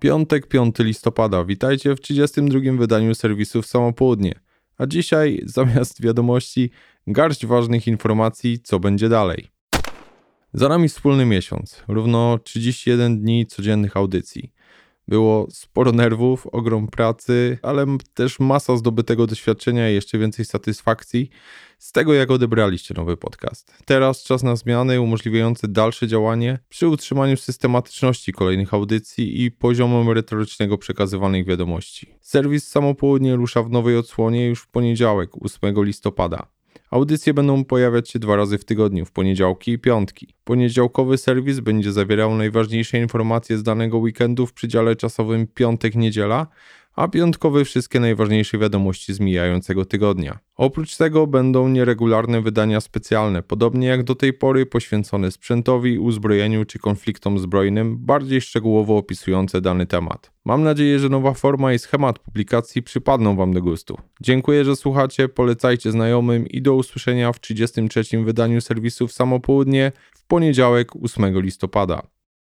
Piątek, 5 listopada. Witajcie w 32 wydaniu serwisu w samo południe. A dzisiaj zamiast wiadomości garść ważnych informacji, co będzie dalej. Za nami wspólny miesiąc, równo 31 dni codziennych audycji. Było sporo nerwów, ogrom pracy, ale też masa zdobytego doświadczenia i jeszcze więcej satysfakcji z tego, jak odebraliście nowy podcast. Teraz czas na zmiany umożliwiające dalsze działanie przy utrzymaniu systematyczności kolejnych audycji i poziomu merytorycznego przekazywanych wiadomości. Serwis Samopołudnie rusza w nowej odsłonie już w poniedziałek, 8 listopada. Audycje będą pojawiać się dwa razy w tygodniu, w poniedziałki i piątki. Poniedziałkowy serwis będzie zawierał najważniejsze informacje z danego weekendu w przydziale czasowym piątek-niedziela, a piątkowy wszystkie najważniejsze wiadomości z mijającego tygodnia. Oprócz tego będą nieregularne wydania specjalne, podobnie jak do tej pory poświęcone sprzętowi, uzbrojeniu czy konfliktom zbrojnym, bardziej szczegółowo opisujące dany temat. Mam nadzieję, że nowa forma i schemat publikacji przypadną Wam do gustu. Dziękuję, że słuchacie, polecajcie znajomym i do usłyszenia w 33. wydaniu serwisu w samopołudnie w poniedziałek 8 listopada.